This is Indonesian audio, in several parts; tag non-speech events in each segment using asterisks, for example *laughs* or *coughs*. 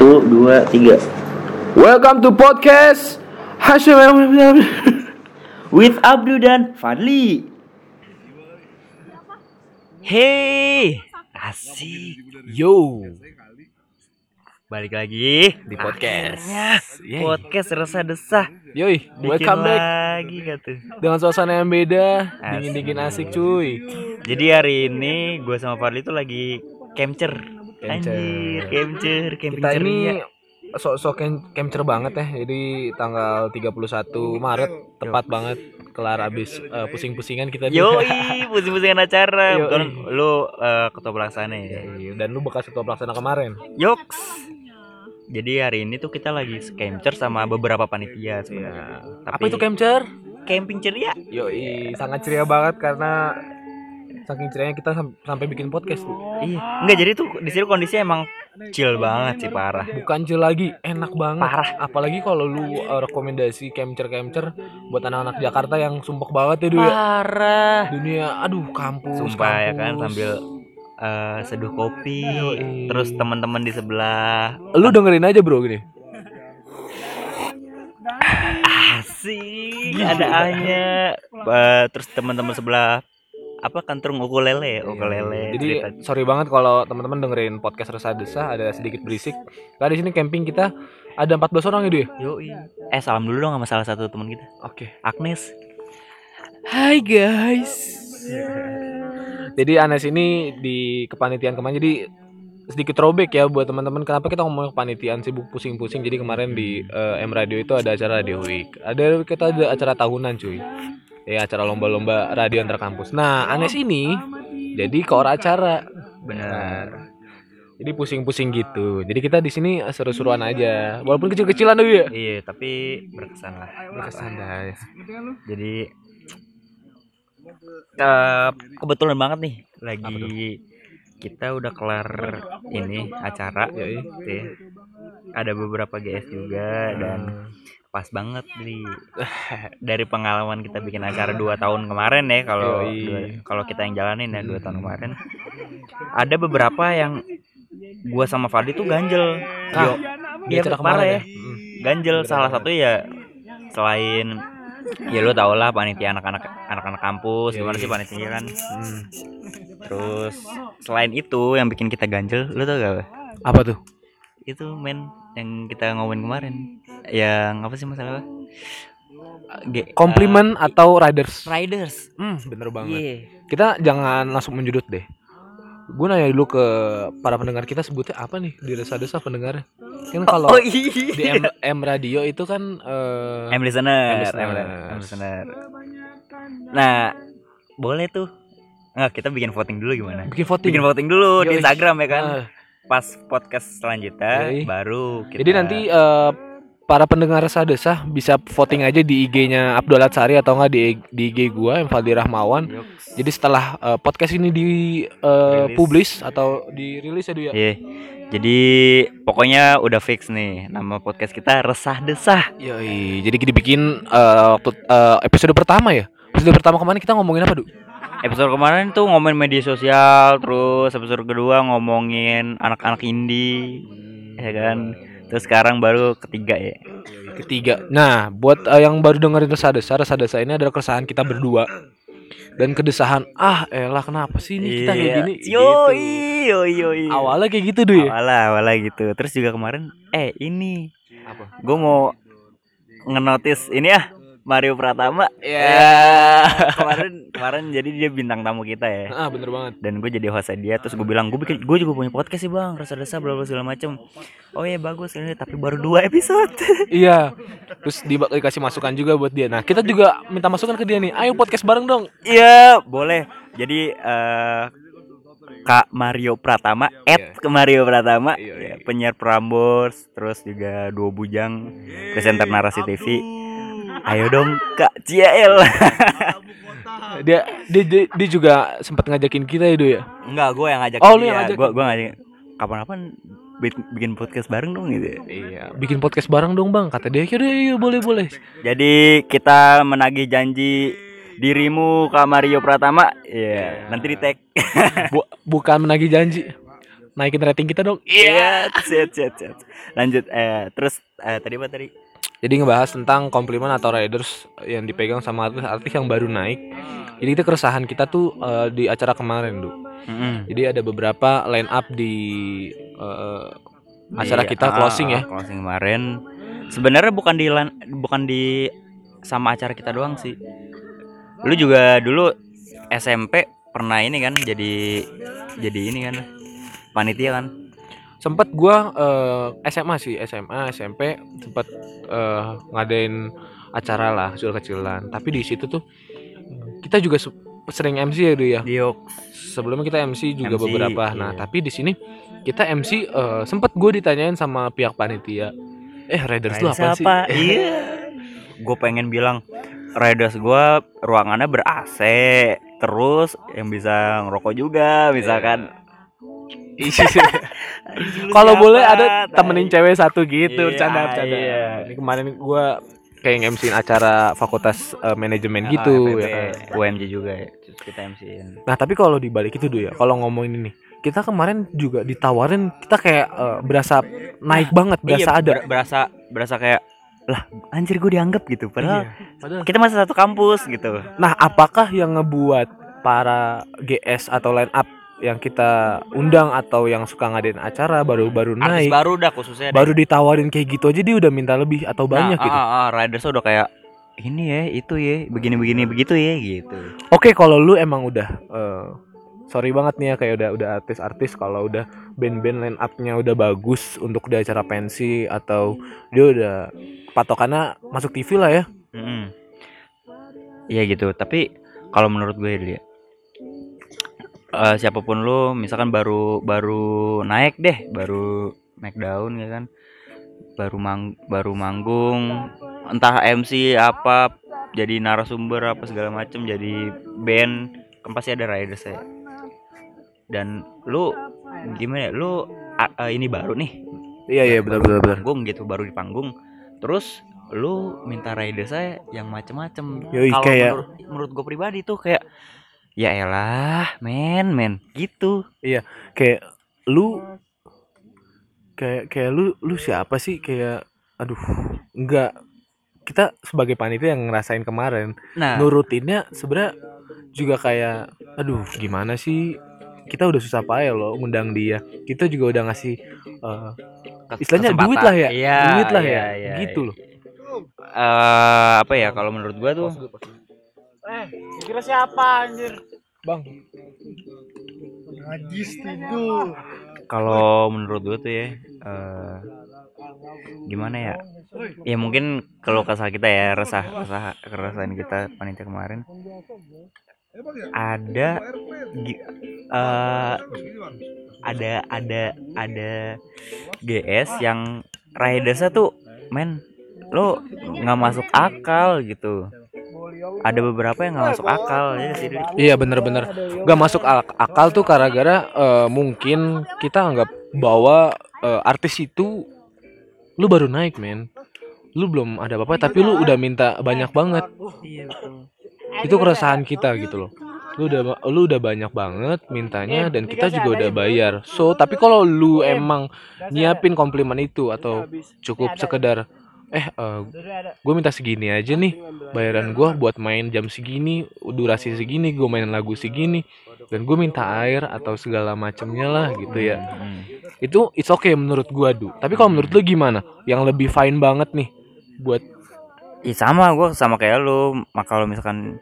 Satu, dua, tiga. Welcome to podcast Hashim With Abdu dan Fadli. Hey, asik. Yo Balik lagi Di podcast. Akhirnya, podcast resah desah. Yoi, welcome back lagi kata. Dengan suasana yang beda. Dingin-dingin asik cuy Jadi hari ini gue sama Fadli tuh lagi capture. Anjir, camping Kita ini sok-sok capture banget ya Jadi tanggal 31 Maret Tepat banget Kelar abis eh, pusing-pusingan kita. Yoi, *laughs* pusing-pusingan acara. Yoi. Kebetulan lu eh, ketua pelaksana ya. Yoi, Dan lu bekas ketua pelaksana kemarin Yoks. Jadi hari ini tuh kita lagi capture sama beberapa panitia sebenarnya. Iya. Tapi Apa itu capture? camping ceria? Yoi, sangat ceria banget karena saking cerianya kita sam- sampai bikin podcast tuh. Iya. Enggak jadi tuh di sini kondisinya emang chill banget sih parah. Bukan chill lagi, enak banget. Parah. Apalagi kalau lu uh, rekomendasi camcer-camcer buat anak-anak Jakarta yang sumpek banget ya Du ya. Parah. Dunia, aduh kampus. Sumpah ya kan kampus. sambil eh, seduh kopi, Yoi. terus teman-teman di sebelah lu dengerin aja bro gini. asik ada anya Eh, terus teman-teman sebelah apa kantrung ukulele ya ukulele Jadi cerita. sorry banget kalau teman-teman dengerin podcast resah desah ada sedikit berisik. Karena di sini camping kita ada 14 orang ya ya. Yoi. eh salam dulu dong sama salah satu teman kita Oke. Agnes Hai guys. *laughs* Jadi Anes ini di kepanitiaan kemarin jadi sedikit throwback ya buat teman-teman kenapa kita ngomong kepanitiaan sibuk pusing-pusing jadi kemarin di eh, M Radio itu ada acara Radio Week ada kita ada acara tahunan cuy ya acara lomba-lomba radio antar kampus. Nah Anes ini. Jadi koor acara. Benar. Jadi pusing-pusing gitu. Jadi kita di sini seru-seruan aja. Walaupun kecil-kecilan tuh ya. Iya tapi berkesan lah. Berkesan dah jadi eh, kebetulan banget nih lagi kita udah kelar ini acara gitu ya. ada beberapa GS juga dan pas banget di *laughs* dari pengalaman kita bikin acara dua tahun kemarin ya kalau kalau kita yang jalanin ya dua tahun kemarin. Ada beberapa yang gua sama Fadli tuh ganjel. Ah, Yo, di iya acara parah kemarin ya? Hmm. ganjel salah satu ya selain ya lu tau lah panitia anak-anak anak-anak kampus gimana sih panitia kan? Hmm. terus selain itu yang bikin kita ganjel lu tau gak apa tuh itu men yang kita ngomongin kemarin yang apa sih masalah G- komplimen atau riders eh, riders Hmm, bener banget. iya Kita jangan langsung menjudut deh. Gue nanya dulu ke para pendengar kita sebutnya apa nih di desa-desa pendengar. Kan kalau oh di iya M, M radio itu kan eh, M listener, M listener. M li- M listener. Nah, boleh tuh. Nggak, kita bikin voting dulu gimana? bikin voting. Bikin voting dulu di Yoi. Instagram ya kan. Ah, Pas podcast selanjutnya Yoi. baru kita Jadi nanti eh, para pendengar resah desah bisa voting aja di IG-nya Abdul Sari atau enggak di, di IG gua yang Fadli Rahmawan. Yoks. Jadi setelah eh, podcast ini di Rilis. publish atau dirilis ya Du ya. Iya. Jadi pokoknya udah fix nih nama podcast kita Resah Desah. Yoi, jadi kita bikin eh, waktu eh, episode pertama ya. Episode pertama kemarin kita ngomongin apa, Du? Episode kemarin tuh ngomongin media sosial, terus episode kedua ngomongin anak-anak indie, ya kan. Terus sekarang baru ketiga ya. Ketiga. Nah, buat eh, yang baru dengerin resah desa, resah desa ini adalah keresahan kita berdua. Dan kedesahan, ah elah kenapa sih ini kita kayak gini? Iya. Yoi, Gitu. yoi, yoi. Awalnya kayak gitu dulu ya. Awalnya, awalnya gitu. Terus juga kemarin, eh ini, Apa? gue mau ngenotis ini ya Mario Pratama. Ya. Ya. *laughs* kemarin, kemarin jadi dia bintang tamu kita ya. Ah, bener banget. dan gue jadi hostnya dia terus gue bilang gue bikin gue juga punya podcast sih bang rasa desa bla bla segala macem oh iya bagus ini tapi baru dua episode *laughs* iya. Terus di dikasih masukan juga buat dia. Nah, kita juga minta masukan ke dia nih. Ayo podcast bareng dong. iya boleh jadi eh Kak Mario Pratama at ke Mario Pratama Iya, ya, penyiar Prambors terus juga dua bujang presenter narasi TV ayo dong Kak CL *laughs* Dia dia dia, dia juga sempat ngajakin kita ya, ya. enggak gue yang ngajak Oh, lu yang ngajak. gue gue ngajak kapan-kapan bi- bikin podcast bareng dong gitu Iya, bikin podcast bareng dong, Bang. Kata dia, "Yaudah, iya, boleh, boleh." Jadi kita menagih janji dirimu Kak Mario Pratama. Iya, nanti di tag. Bu- bukan menagih janji. naikin rating kita dong. Iya, siap, siap, siap. Lanjut, eh, terus eh, tadi apa tadi? Jadi ngebahas tentang komplimen atau riders yang dipegang sama artis-artis yang baru naik. Jadi itu keresahan kita tuh eh, di acara kemarin, Du. Mm-mm. Jadi ada beberapa line up di eh, acara Di- kita ah, closing ya. Closing kemarin. Sebenarnya bukan di lan- bukan di sama acara kita doang sih. Lu juga dulu SMP pernah ini kan jadi jadi ini kan panitia kan? Sempet gua eh, SMA sih, SMA, SMP sempet eh, ngadain acara lah kecil-kecilan. Tapi di situ tuh kita juga sering MC ya, Du ya. Diok. sebelumnya kita MC juga MC, beberapa. Nah, iya. tapi di sini kita MC eh, sempet gue ditanyain sama pihak panitia. Eh, Raiders lu apa sih? Iya. *laughs* Gue pengen bilang Riders gua ruangannya ber AC, terus yang bisa ngerokok juga, misalkan. *laughs* Kalau boleh ada temenin cewek satu gitu, Iya, bercanda bercanda. iya. Ini kemarin gua kayak MC acara fakultas eh, manajemen Ah, gitu ya kan. UMJ juga ya. Kita MC-in. Nah, tapi kalau dibalik itu dulu ya, kalau ngomongin ini, kita kemarin juga ditawarin kita kayak eh, berasa naik banget, berasa Iya, ada. ber- berasa berasa kayak lah anjir gue dianggap gitu padahal Iya, padahal kita masih satu kampus gitu Nah, apakah yang ngebuat para GS atau line up yang kita undang atau yang suka ngadain acara baru-baru artis naik baru dah khususnya deh. baru ditawarin kayak gitu aja dia udah minta lebih atau banyak nah, gitu. ah, ah, riders udah kayak ini ya itu ya begini begini begitu ya gitu Oke, kalau lu emang udah eh, sorry banget nih ya kayak udah udah artis-artis kalau udah band-band line up-nya udah bagus untuk di acara pensi atau dia udah patokannya masuk TV lah ya. Mm-mm. Iya gitu tapi kalau menurut gue dulu eh, siapa pun lu misalkan baru baru naik deh baru naik daun ya kan? Baru mang baru manggung entah MC apa jadi narasumber apa segala macem jadi band kan pasti ada riders ya dan lu gimana ya lu a- ini baru nih. Iya iya benar benar benar. panggung gitu baru di panggung. Terus lu minta rider saya yang macem-macem. Kalau kayak- menurut, menurut gue pribadi tuh kayak ya elah men men gitu. Kayak lu kayak kayak lu lu siapa sih? Kayak aduh enggak kita sebagai panitia yang ngerasain kemarin nah. nurutinnya sebenarnya juga kayak aduh gimana sih? Kita udah susah payah loh ngundang dia. Kita juga udah ngasih eh, kes- istilahnya kesempatan. duit lah ya Iya, duit lah iya, ya iya, gitu iya. loh. Eh, apa ya kalau menurut gua tuh Eh, kira siapa anjir? Bang. Najis tidur. kalau menurut gua tuh ya eh, gimana ya? Ya mungkin kalau kesal kita ya resah resah keresahan kita panitia kemarin. Ada eh, ada ada ada GS yang ridersnya tuh men lo nggak masuk akal gitu ada beberapa yang nggak masuk akal ya sih Dri. iya bener-bener. gak masuk ak- akal tuh gara-gara eh, mungkin kita anggap bahwa eh, artis itu lu baru naik men. Lu belum ada apa-apa tapi lu udah minta banyak banget. Itu keresahan kita gitu loh. Lu udah lu udah banyak banget mintanya dan kita juga udah bayar. so tapi kalau lu emang nyiapin komplimen itu atau cukup sekedar eh gue minta segini aja nih. Bayaran gue buat main jam segini durasi segini gue main lagu segini. Dan gue minta air atau segala macamnya lah gitu ya. Hmm. itu it's okay menurut gua du. Tapi kalau menurut lu gimana? Yang lebih fine banget nih buat Ih sama gue sama kayak lu. Mak kalau misalkan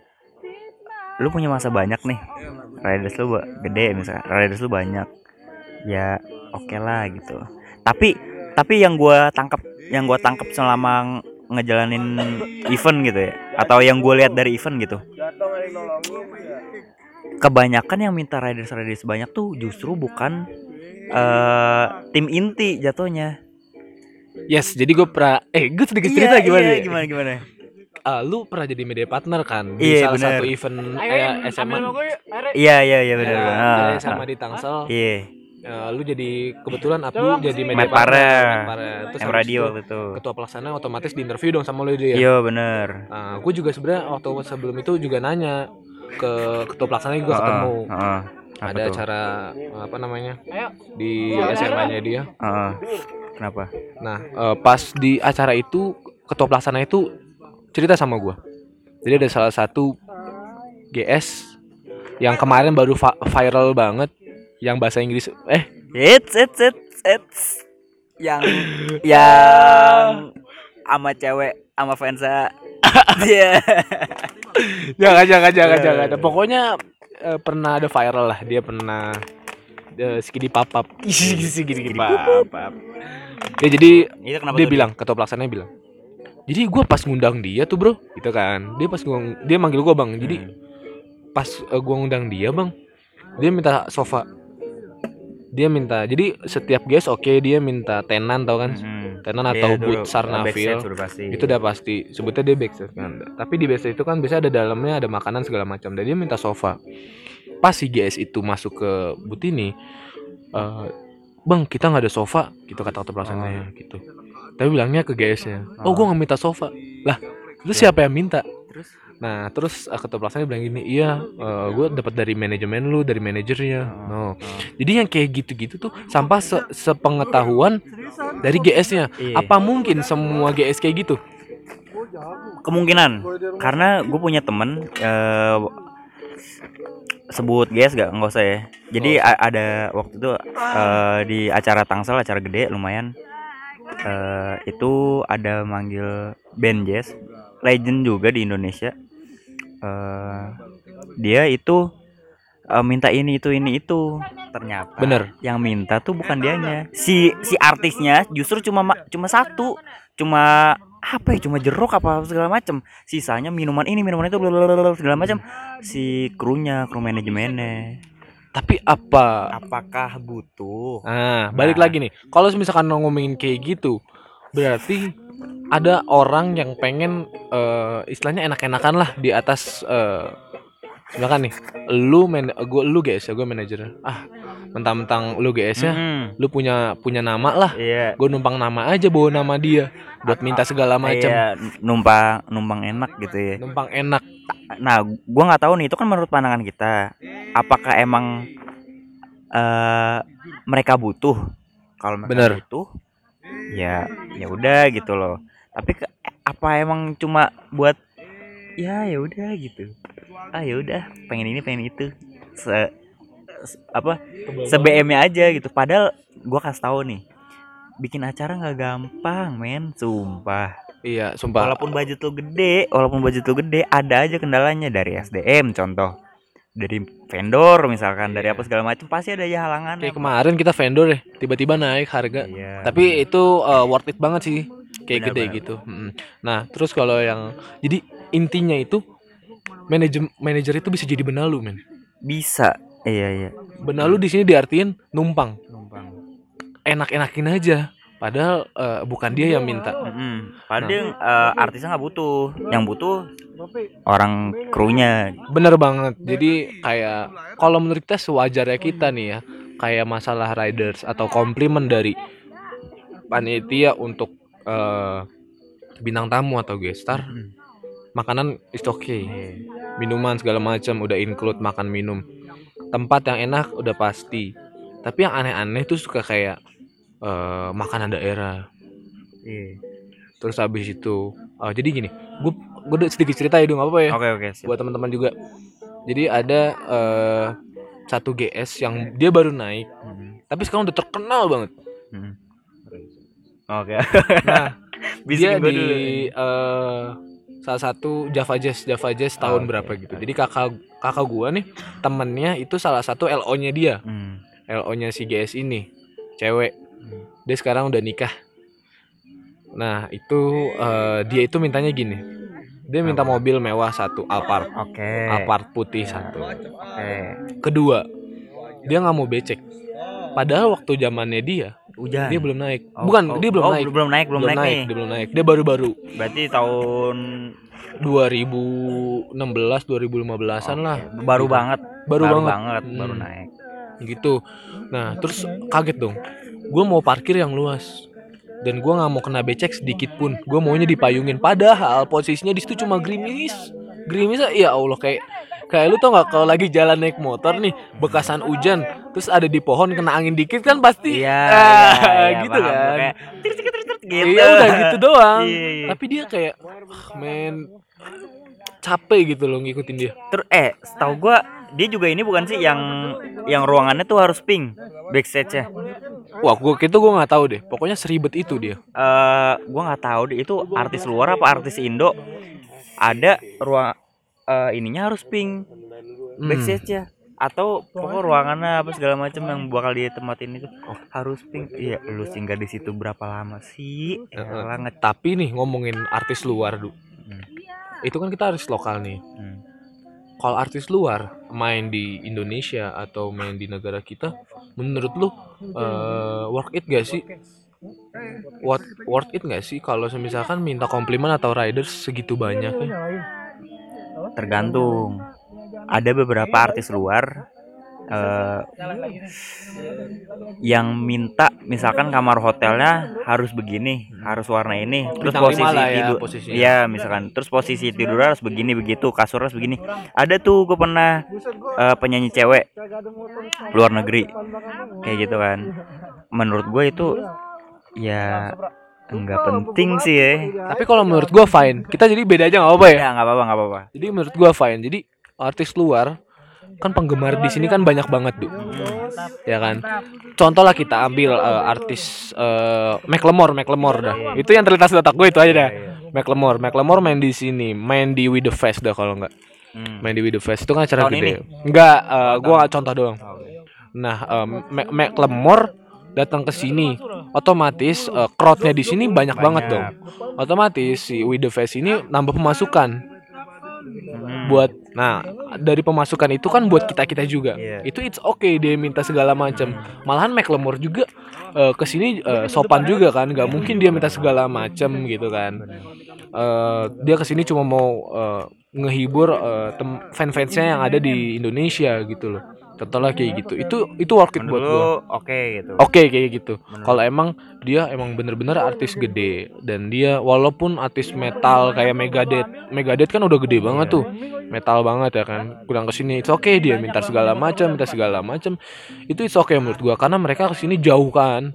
lu punya masa banyak nih riders lu gede misalkan riders lu banyak ya oke lah gitu. Tapi tapi yang gua tangkap yang gua tangkap selama ngejalanin event gitu ya atau yang gue lihat dari event gitu kebanyakan yang minta riders riders banyak tuh justru bukan eh tim inti jatuhnya. Yes jadi gue pernah eh gue sedikit cerita Iya, gimana iya, ya? gimana gimana? Ah, lu pernah jadi media partner kan di Iya, salah bener. satu event eh, SMA iya iya iya benar Ya, Ah, SMA ah. di Tangsel. Iya Eh, lu jadi kebetulan Abdu jadi media partner. Terus M radio itu waktu itu ketua pelaksana otomatis di interview dong sama lu dia iya bener Nah, gue juga sebenarnya waktu sebelum itu juga nanya ke ketua pelaksana gue ketemu. Heeh, heeh. Apa ada tuh? acara apa namanya Ayo. di SMA-nya dia. Heeh. kenapa Nah, eh, pas di acara itu ketua pelaksana itu cerita sama gua. Jadi ada salah satu GS yang kemarin baru viral banget yang bahasa Inggris eh. It's it's it's it's. Yang *laughs* yang sama cewek sama fansa dia *laughs* jangan jangan jangan Eh. jangan. pokoknya eh, pernah ada viral lah. Dia pernah uh, skidi papap skidi papap ya jadi itu dia tuh? bilang ketua pelaksananya bilang jadi gua pas ngundang dia tuh bro. Gitu kan. Dia pas gua dia manggil gua bang. Jadi Hmm. pas eh, gua ngundang dia bang dia minta sofa dia minta jadi setiap guest oke dia minta tenan tau kan? Hmm. tenan Iya, atau boot backstage sarnafil itu udah pasti. Sebutnya dia backstage kan. Tapi di backstage itu kan biasanya ada dalamnya ada makanan segala macam. Dan dia minta sofa. Pas si GS itu masuk ke boot ini eh, bang kita nggak ada sofa gitu kata ketua pelaksananya gitu. Tapi bilangnya ke GS nya oh Oh. gua nggak minta sofa. Lah terus Ya. siapa yang minta? Terus? Nah terus eh, ketua pelaksananya bilang gini iya gue dapat dari manajemen lu dari manajernya. Oh, no. oh. jadi yang kayak gitu-gitu tuh sampah se- sepengetahuan dari GS-nya Iya. apa mungkin semua GS kayak gitu? Kemungkinan. Karena gue punya temen eh, sebut guys gak nggak? Usah ya. Jadi a- ada waktu itu eh, di acara tangsel acara gede lumayan. Eh, itu ada manggil band jazz legend juga di Indonesia eh, dia itu eh, minta ini itu ini itu. Ternyata Bener. yang minta tuh bukan dianya. Si si artisnya justru cuma ma- cuma satu. Cuma apa ya? Cuma jeruk apa segala macam sisanya minuman ini minuman itu blablabla, segala macam si krunya kru manajemennya. Tapi apa? Apakah butuh? Nah balik Nah. lagi nih. Kalau misalkan ngomongin kayak gitu berarti ada orang yang pengen eh, istilahnya enak-enakan lah di atas eh, misalkan nih lu man gua lu GS ya gue manajer. Ah mentang-mentang lu GS ya Mm, lu punya punya nama lah. Iya. Gue numpang nama aja bawa nama dia buat minta segala macam. iya, numpang numpang enak gitu ya. Numpang enak. Nah gua nggak tahu nih itu kan menurut pandangan kita. Apakah emang eh mereka butuh? Kalau mereka Bener. butuh ya ya udah gitu loh. Tapi ke- apa emang cuma buat ya ya udah gitu. Ah ya udah pengen ini pengen itu. Se, se- apa se BM-nya aja gitu. Padahal gua kasih tahu nih bikin acara nggak gampang men. Sumpah. Iya sumpah. Walaupun budget lu gede walaupun budget lu gede ada aja kendalanya dari SDM contoh dari vendor misalkan dari apa segala macam pasti ada aja halangan kayak kemarin kita vendor deh tiba-tiba naik harga. Iya. tapi itu uh, worth it banget sih kayak gede Benar-benar. gitu. Mm-mm. nah terus kalau yang jadi intinya itu manajer manajer itu bisa jadi benalu men. Bisa. Iya iya. Benalu di sini diartiin numpang. Numpang. Enak-enakin aja padahal uh, bukan dia yang minta. Mm-mm. padahal yang, eh, artisnya nggak butuh. Yang butuh orang krunya. Bener banget. Jadi kayak kalau menurut kita sewajarnya kita nih ya kayak masalah riders atau komplimen dari panitia untuk eh, bintang tamu atau guest star Mm. makanan is okay. Iya. minuman segala macam udah include makan minum. Tempat yang enak udah pasti. Tapi yang aneh-aneh tuh suka kayak eh, makanan daerah Iya. terus habis itu eh, jadi gini gue gue sedikit cerita ya dong apa ya oke oke siap. buat teman-teman juga jadi ada eh, satu GS yang dia baru naik Mm. tapi sekarang udah terkenal banget Mm. oke nah *laughs* dia di dulu. eh, salah satu Java Jazz Java Jazz tahun Oke, berapa gitu jadi kakak kakak gua nih temennya itu salah satu LO nya dia Mm. LO nya si GS ini cewek Hmm. Dia sekarang udah nikah. Nah itu eh, dia itu mintanya gini. Dia minta mobil mewah satu Alphard. Oke. Alphard putih satu. Oke. Kedua dia nggak mau becek. Padahal waktu zamannya dia hujan. dia belum naik. Oh, bukan oh, dia belum oh, naik. belum naik belum, naik, nih. dia belum naik. Dia baru-baru. Berarti tahun 2016 2015an lah. Oke, baru Gitu. banget. Baru, banget, baru Hmm. naik. Gitu. Nah terus kaget dong gue mau parkir yang luas dan gue nggak mau kena becek sedikit pun gue maunya dipayungin padahal posisinya di situ cuma gerimis gerimis ya allah kayak Kayak lu tau gak kalau lagi jalan naik motor nih bekasan hujan terus ada di pohon kena angin dikit kan pasti Iya, ah, iya, iya, *laughs* gitu paham. kan. Kayak tir, tir, tir, tir, gitu. Iya udah gitu *laughs* doang. Iya, iya. Tapi dia kayak "Ah, men capek gitu loh ngikutin dia. Terus eh, setahu gua dia juga ini bukan sih yang yang ruangannya tuh harus pink backstage-nya. Wah, gua gitu gua nggak tahu deh. Pokoknya seribet itu dia. eh gua nggak tahu deh itu artis luar apa artis Indo ada ruang eh, ininya harus pink Hmm. backstage ya atau pokok ruangannya apa segala macam yang bakal dia tempatin itu Oh. harus pink iya lu singgah di situ berapa lama sih Heeh. Elah, nge- Tapi nih ngomongin artis luar, Du. Hmm. Itu kan kita artis lokal nih. Hmm. Kalau artis luar main di Indonesia atau main di negara kita, menurut lu eh, worth it gak sih? What worth it gak sih kalau misalkan minta komplimen atau riders segitu banyak ya? tergantung ada beberapa artis luar eh, yang minta misalkan kamar hotelnya harus begini harus warna ini terus Bintang posisi ya, tidur posisinya. iya misalkan terus posisi tidur harus begini begitu kasur harus begini ada tuh gue pernah eh, penyanyi cewek luar negeri kayak gitu kan menurut gue itu ya enggak penting sih ya Tapi kalau menurut gua fine. Kita jadi beda aja nggak apa-apa ya. ya nggak apa-apa nggak apa-apa Jadi menurut gua fine. Jadi artis luar kan penggemar di sini kan banyak banget, Du. Ya kan? Contoh lah kita ambil eh, artis eh Macklemore, Macklemore dah. Itu yang terlintas di otak gue itu aja dah. Macklemore, Macklemore main di sini, main di With the Fest dah kalau enggak. Hmm. Main di With the Fest itu kan acara Tahun gede. ini? Enggak, eh, gua contoh doang. Nah, eh, Mac- Macklemore datang ke sini, otomatis eh, crowdnya di sini banyak, banget dong. Otomatis si With the Fest ini nambah pemasukan. Buat nah dari pemasukan itu kan buat kita kita juga. Iya. itu it's okay dia minta segala macam. Malahan Macklemore juga eh, ke sini eh, sopan juga kan. Nggak mungkin dia minta segala macam gitu kan. Eh, dia ke sini cuma mau eh, ngehibur eh, tem- fan-fansnya yang ada di Indonesia gitu loh contohnya kayak gitu. Itu itu worth it buat lu oke gitu. Oke kayak gitu. Kalau emang dia emang bener-bener artis gede dan dia walaupun artis metal kayak Megadeth, Megadeth kan udah gede banget tuh, metal banget ya kan. Kurang ke sini, itu oke dia minta segala macam, minta segala macam. Itu it's oke menurut gua karena mereka ke sini jauh kan,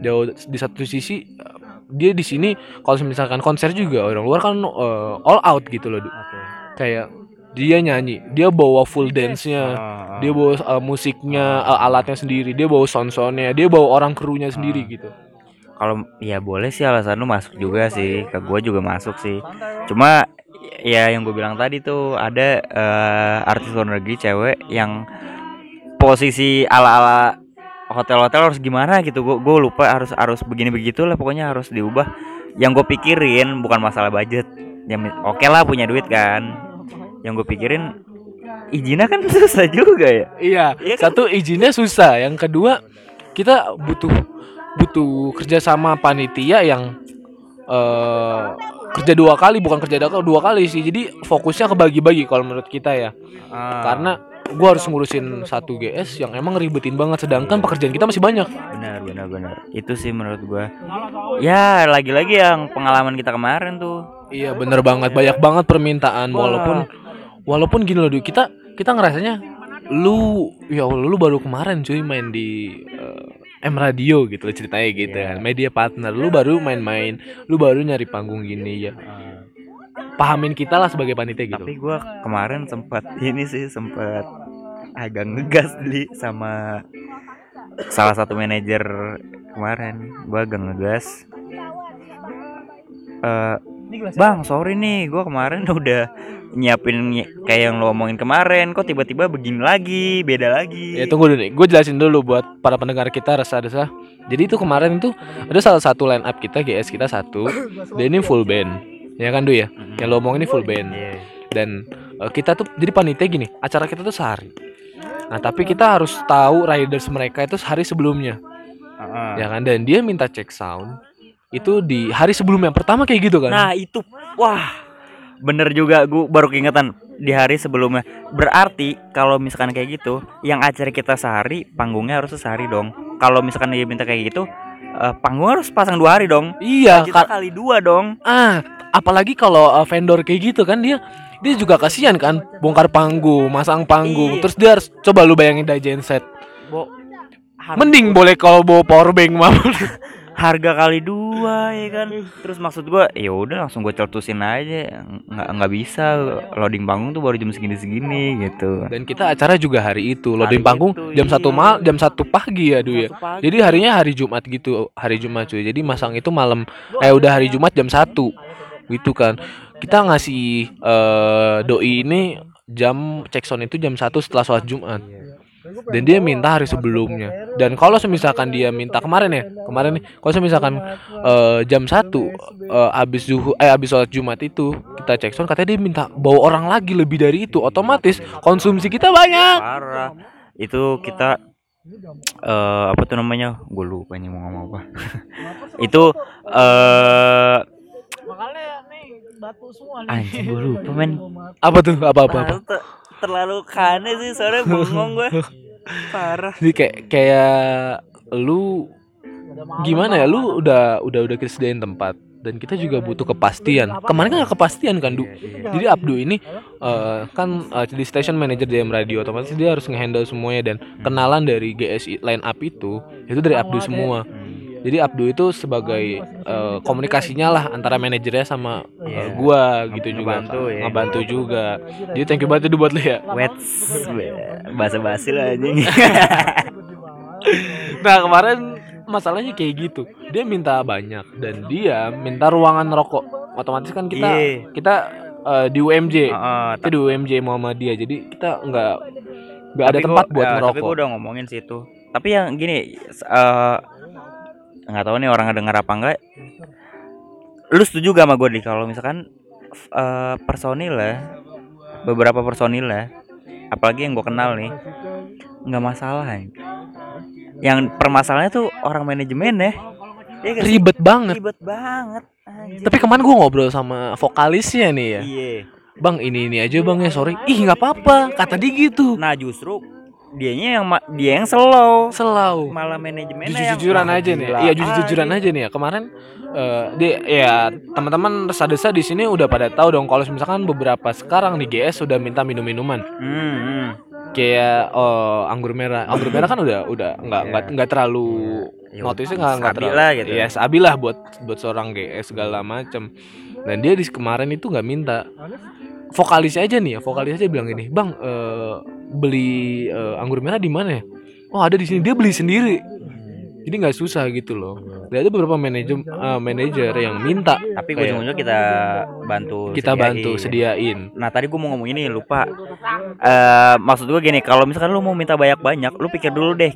jauh di satu sisi dia di sini kalau misalkan konser juga orang luar kan eh, all out gitu loh, Du. kayak dia nyanyi, dia bawa full dance-nya. Dia bawa uh, musiknya uh, alatnya sendiri. Dia bawa sound soundnya dia bawa orang krunya sendiri gitu. Kalau ya boleh sih alasan lu masuk juga sih. Ke gua juga masuk sih. Cuma ya yang gue bilang tadi tuh ada eh, artis luar negeri cewek yang posisi ala ala hotel-hotel harus gimana gitu. Gue gue lupa harus harus begini begitu lah pokoknya harus diubah. Yang gue pikirin bukan masalah budget. Yang oke lah punya duit kan yang gue pikirin izinnya kan *laughs* susah juga ya? Iya Iya kan? satu izinnya susah. Yang kedua kita butuh butuh kerjasama panitia yang eh kerja dua kali bukan kerja dua kali dua kali sih. Jadi fokusnya kebagi-bagi kalau menurut kita ya. Ah, karena gua harus ngurusin satu GS yang emang ribetin banget sedangkan pekerjaan kita masih banyak. Benar benar benar. Itu sih menurut gua. Ya lagi-lagi yang pengalaman kita kemarin tuh. Iya bener banget. Banyak banget permintaan walaupun walaupun gini loh Du, kita kita ngerasanya lu ya Allah lu baru kemarin cuy main di eh, M Radio gitu loh ceritanya gitu Iya. kan media partner lu baru main-main lu baru nyari panggung gini ya. Pahamin kita lah sebagai panitia gitu. Tapi gua kemarin sempat ini sih sempat agak ngegas beli sama salah satu manajer kemarin. Gua agak ngegas. Eh, bang sorry nih gua kemarin *laughs* udah nyiapin ny- kayak yang lo omongin kemarin. Kok tiba-tiba begini lagi beda lagi? Ya tunggu dulu nih gue jelasin dulu buat para pendengar kita resah-resah. Jadi itu kemarin itu ada salah satu line up kita GS kita satu. *coughs* Dan ini full band. Ya kan Du ya? Mhm. yang lo omongin ini full band. Iya. dan eh, kita tuh jadi panitia gini acara kita tuh sehari. Nah tapi kita harus tahu riders mereka itu sehari sebelumnya. Heeh. ya kan? Dan dia minta cek sound itu di hari sebelumnya pertama kayak gitu kan? Nah itu. Wah. Bener juga gue baru keingetan. Di hari sebelumnya. Berarti kalau misalkan kayak gitu yang acara kita sehari panggungnya harus sehari dong. Kalau misalkan dia minta kayak gitu eh, panggung harus pasang dua hari dong. Iya kita ka- kali dua dong. Ah apalagi kalau uh, vendor kayak gitu kan dia dia juga kasihan kan. Bongkar panggung masang panggung. Iya. terus dia harus coba lu bayangin dah genset. Bo, mending boleh kalau bawa power bank mah *laughs* harga kali dua *laughs* ya kan? Terus maksud gua ya udah langsung gue celtusin aja. Nggak nggak bisa loading panggung tuh baru jam segini segini gitu. Dan kita acara juga hari itu Hari loading panggung itu, jam iya. satu mal jam satu pagi ya du ya? Pagi. jadi harinya hari Jumat gitu hari Jumat cuy. Jadi masang itu malam eh udah hari Jumat jam satu gitu kan? Kita ngasih eh doi ini jam cek sound itu jam satu setelah sholat Jumat dan dia minta hari sebelumnya. dan kalau semisalkan dia minta kemarin ya kemarin nih kalau semisalkan eh, jam satu eh, habis zuhur eh habis sholat Jumat itu kita cek sound katanya dia minta bawa orang lagi lebih dari itu. Otomatis konsumsi kita banyak. Parah. Itu kita eh apa tuh namanya? Gue lupa nih mau ngomong apa. *laughs* Itu eh Makanya nih batu semua nih. anjing gue lupa men. Apa tuh? Apa apa terlalu kane sih soalnya bengong gue *laughs* parah. Jadi kayak kayak lu gimana ya? Lu udah udah udah kita sediain tempat dan kita juga butuh kepastian. Kemarin kan nggak kepastian kan du? Jadi Abdu ini eh, kan eh, di station manager DM radio otomatis dia harus ngehandle semuanya dan kenalan dari GSI line up itu itu dari Abdu semua jadi Abdu itu sebagai eh, komunikasinya lah antara manajernya sama eh, Iya. gua gitu juga. Ngebantu ya. ngebantu juga. Jadi thank you banget itu buat lu ya. Wet bahasa basi lah anjing. Nah kemarin masalahnya kayak gitu. Dia minta banyak Dan dia minta ruangan rokok. Otomatis kan kita Iya. Kita eh, di UMJ Heeh, Kita di UMJ Muhammadiyah Jadi kita nggak nggak ada Tapi tempat gua- buat ya, Tapi ngerokok. gue udah ngomongin sih itu. Tapi yang gini, eh nggak tahu nih orang ngedenger apa enggak. Lu setuju gak sama gue nih kalau misalkan f- eh, personil ya, beberapa personil ya, apalagi yang gue kenal nih, nggak masalah. ya. Yang permasalahannya tuh orang manajemen ya. Sih? Ribet banget Ribet banget. anjir. Tapi kemarin gue ngobrol sama vokalisnya nih ya Iya. Bang ini ini aja bang ya sorry Ih nggak apa-apa Kata dia gitu Nah justru dianya yang ma- dia yang slow. Selau Malah manajemennya yang jujur-jujuran "Wah, aja nih ya. Iya jujur-jujuran aja nih ya. Kemarin eh dia ya teman-teman resa-desa di sini udah pada tahu dong kalau misalkan beberapa sekarang di GS sudah minta minum-minuman. Hmm, hmm. Kayak oh, anggur merah. Anggur merah kan udah udah nggak nggak nggak terlalu Ya, notisnya nggak nggak terlalu. lah gitu. Iya, stabil lah buat buat seorang GS segala macem. Dan dia di kemarin itu nggak minta. Vokalisnya aja nih ya, vokalis aja bilang gini, "Bang, eh, beli eh, anggur merah di mana ya?" Oh, ada di sini. Dia beli sendiri. Jadi nggak susah gitu loh. Dan ada beberapa manajer eh, manajer yang minta Tapi Kayak- ujung-ujungnya kita bantu kita sediain. bantu sediain. Nah tadi gue mau ngomong ini lupa. Eh maksud gue gini, kalau misalkan lu mau minta banyak-banyak, lu pikir dulu deh.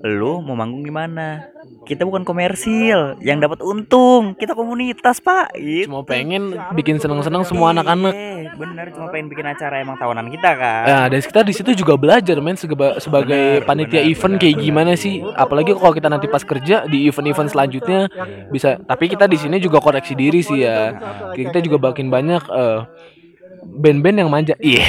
Lu mau manggung gimana? Kita bukan komersil, yang dapat untung. Kita komunitas pak. Gitu. Cuma pengen bikin seneng-seneng semua anak-anak. Iya, bener, cuma pengen bikin acara emang tahunan kita kan. Nah, dan kita di situ juga belajar men seba- sebagai Benar, panitia benar, event benar, kayak benar. gimana sih? Apalagi kalau kita nanti pas kerja di event-event selanjutnya bisa. Tapi kita di sini juga koreksi diri sih ya. Kita juga makin banyak eh, band-band yang manja. Iya.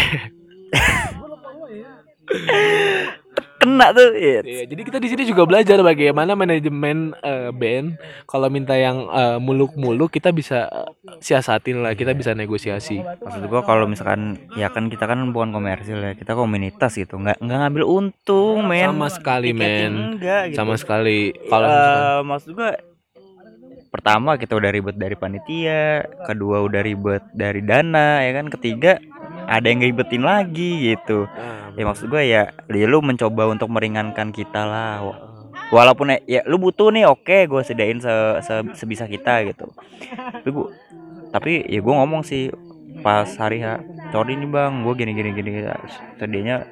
*laughs* Kena tuh. Iya. Iya, jadi kita di sini juga belajar bagaimana manajemen eh, band kalau minta yang eh, muluk-muluk kita bisa eh, siasatin lah, kita bisa negosiasi. Maksud gua kalau misalkan ya kan kita kan bukan komersil ya, kita komunitas gitu. Nggak nggak ngambil untung, men. Sama sekali, men. Gitu. Sama sekali kalau Eh, misalkan- maksud gua pertama kita udah ribet dari panitia, kedua udah ribet dari dana, ya kan, ketiga ada yang ribetin lagi gitu. Ya maksud gua ya, ya lu mencoba untuk meringankan kita lah. Wa- Walaupun ya, ya lu butuh nih, oke, gue sediain se, se- sebisa kita gitu. Tapi gua, tapi ya gue ngomong sih pas hari ha, sorry nih bang, gue gini gini gini. Tadinya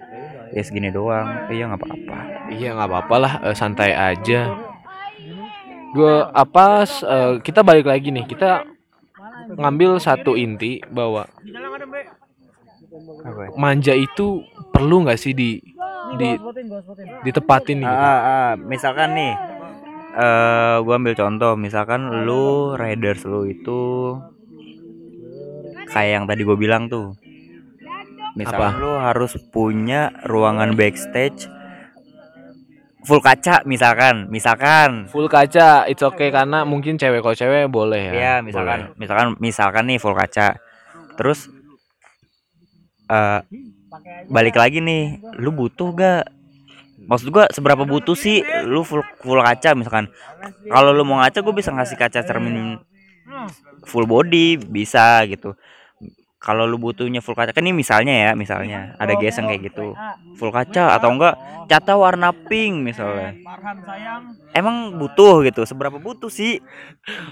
ya segini doang. Iya nggak apa-apa. Iya nggak apa-apa lah, eh, santai aja. Gue apa? eh, kita balik lagi nih, kita ngambil satu inti bahwa Apa manja itu perlu nggak sih di di ditepatin gitu. Ah, ah, misalkan nih, eh gua ambil contoh, misalkan lu riders lu itu kayak yang tadi gue bilang tuh, misalkan Apa? lu harus punya ruangan backstage full kaca misalkan. Misalkan. Full kaca it's okay karena mungkin cewek kalau cewek boleh ya. ya misalkan. Misalkan misalkan nih full kaca. Terus eh balik lagi nih. Lu butuh gak? Maksud gua seberapa butuh sih lu full full kaca misalkan? Kalau lu mau ngaca gue bisa ngasih kaca cermin full body bisa gitu kalau lu butuhnya full kaca kan ini misalnya ya misalnya ada geseng kayak gitu full kaca atau enggak cata warna pink misalnya sayang. emang butuh gitu seberapa butuh sih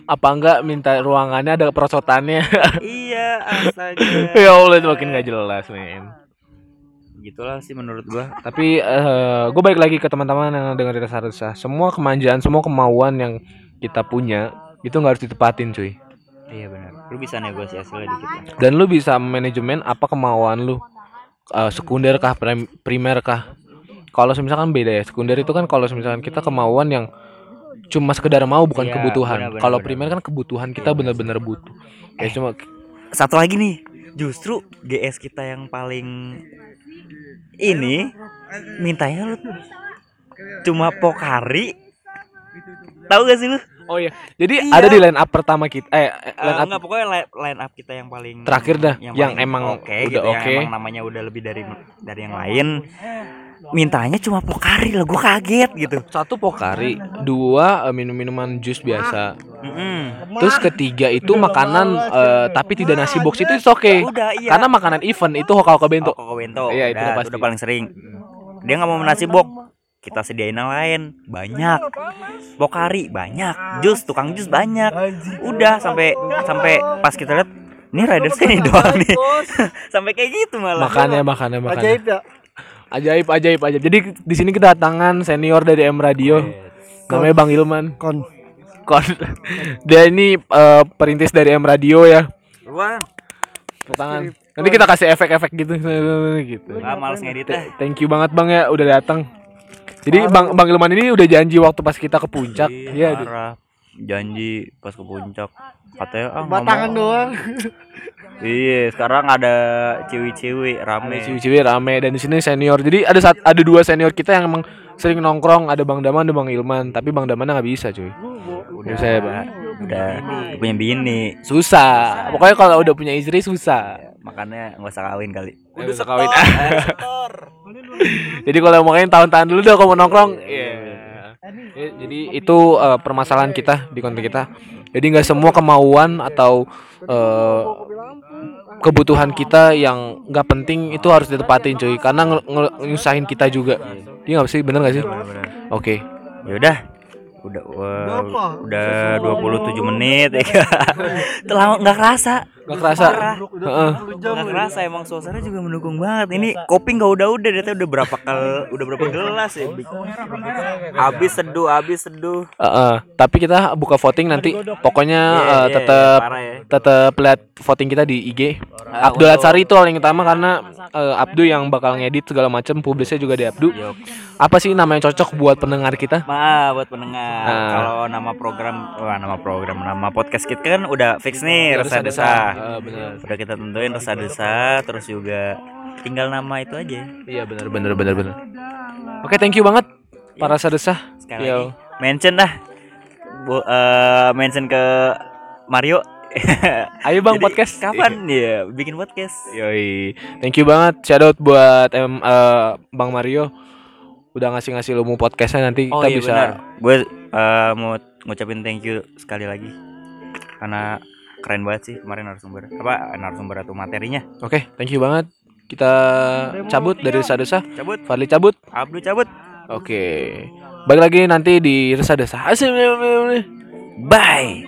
Apa enggak minta ruangannya ada perosotannya? *laughs* iya astaga *laughs* ya Allah itu makin gak jelas men. gitulah sih menurut gua Tapi eh gue balik lagi ke teman-teman yang dengerin resah-resah. Semua kemanjaan, semua kemauan yang kita punya itu nggak harus ditepatin cuy. Iya benar lu bisa negosiasi lah dikit lah Dan lu bisa manajemen apa kemauan lu. Eh, sekunder kah, prim- primer kah? Kalau misalkan beda ya. Sekunder itu kan kalau misalkan kita kemauan yang cuma sekedar mau bukan Iya, kebutuhan. Kalau primer kan kebutuhan kita Iya, benar-benar butuh. Ya Eh. cuma satu lagi nih justru GS kita yang paling ini mintanya lu cuma Pokari tahu gak sih lu Oh iya. Jadi Iya. ada di line up pertama kita eh eh, line up enggak pokoknya line, line up kita yang paling Terakhir dah, yang paling emang oke udah gitu, yang oke. emang namanya udah lebih dari dari yang lain mintanya cuma Pokari lah gua kaget gitu satu pokari, dua eh, minum-minuman jus biasa. Mm-mm. Terus ketiga itu makanan eh, tapi tidak nasi box itu it's okay. udah iya Karena makanan event itu hoka hoka bento. Koko Bento. Iya, itu udah, pasti. udah paling sering. Dia nggak mau nasi bok. Kita sediain yang lain. Banyak. Pokari banyak. Jus, tukang jus banyak. Udah sampai sampai pas kita lihat ini riders ini doang nih. *laughs* sampai kayak gitu malah. Makannya makannya makannya. Ajaib ya. Ajaib ajaib ajaib. Jadi di sini kita datangan senior dari M Radio. Namanya Bang Ilman. Kon. Kon. *laughs* Dia ini eh, perintis dari M Radio ya. Tangan. Nanti kita kasih efek-efek gitu *laughs* gitu. ah, males ngeditnya. Thank you banget Bang ya udah datang. Jadi Bang Bang Ilman ini udah janji waktu pas kita ke puncak. Iya. parah. Janji pas ke puncak katanya ah Batangan doang. Iya, sekarang ada cewek-cewek rame. Ciwi-ciwi rame dan di sini senior. Jadi ada saat ada dua senior kita yang emang sering nongkrong, ada Bang Daman, ada Bang Ilman, tapi Bang Daman nggak bisa, cuy. Udah, Bisa ya, Bang? udah punya bini. Susah. Pokoknya kalau udah punya istri susah. Makanya nggak usah kawin kali. Udah usah kawin. Setor. Jadi kalau mau main tahan-tahan dulu dah kalau mau nongkrong. Iya. Ya, Jadi itu eh, permasalahan kita di konten kita. Jadi nggak semua kemauan atau eh, kebutuhan kita yang nggak penting itu harus ditepatin cuy karena nyusahin kita juga. Iya nggak sih bener nggak sih? Oke. Ya udah. Udah wah, udah 27 menit ya. *laughs* Telah nggak kerasa. Nggak kerasa. Heeh. Nggak kerasa emang suasana juga mendukung banget. Ini kopi nggak udah-udah dia udah berapa kali udah berapa gelas ya. Habis seduh, habis seduh. Heeh. Tapi kita buka voting nanti. Pokoknya Iya, eh, iya, tetap ya. tetap lihat voting kita di IG. Abdul Atsari itu paling utama karena eh, Abdu yang bakal ngedit segala macam, publisnya juga di Abdu. Yok. Apa sih nama yang cocok buat pendengar kita? Ma, buat pendengar. Nah. Kalau nama program, wah nama program, nama podcast kita kan udah fix nih, resah Desa. Desah. Eh, benar. Udah kita tentuin resah desah, terus juga tinggal nama itu aja. Iya benar benar benar benar. Oke, thank you banget para sadesah. Sekali Yo. lagi mention dah. Bu, eh, mention ke Mario. *laughs* Ayo Bang Jadi, podcast. Kapan ya bikin podcast? Yoi. Thank you banget. Shout out buat em, eh, Bang Mario. Udah ngasih-ngasih ilmu podcastnya nanti Oh kita iya bisa benar. Gue eh, mau ngucapin thank you sekali lagi karena keren banget sih kemarin narasumber apa narasumber atau materinya. Oke, thank you banget. Kita cabut dari Resah Desah. Cabut, Fadli cabut. Abdu cabut. Oke. Balik lagi nanti di Resah Desah. Asik. Bye.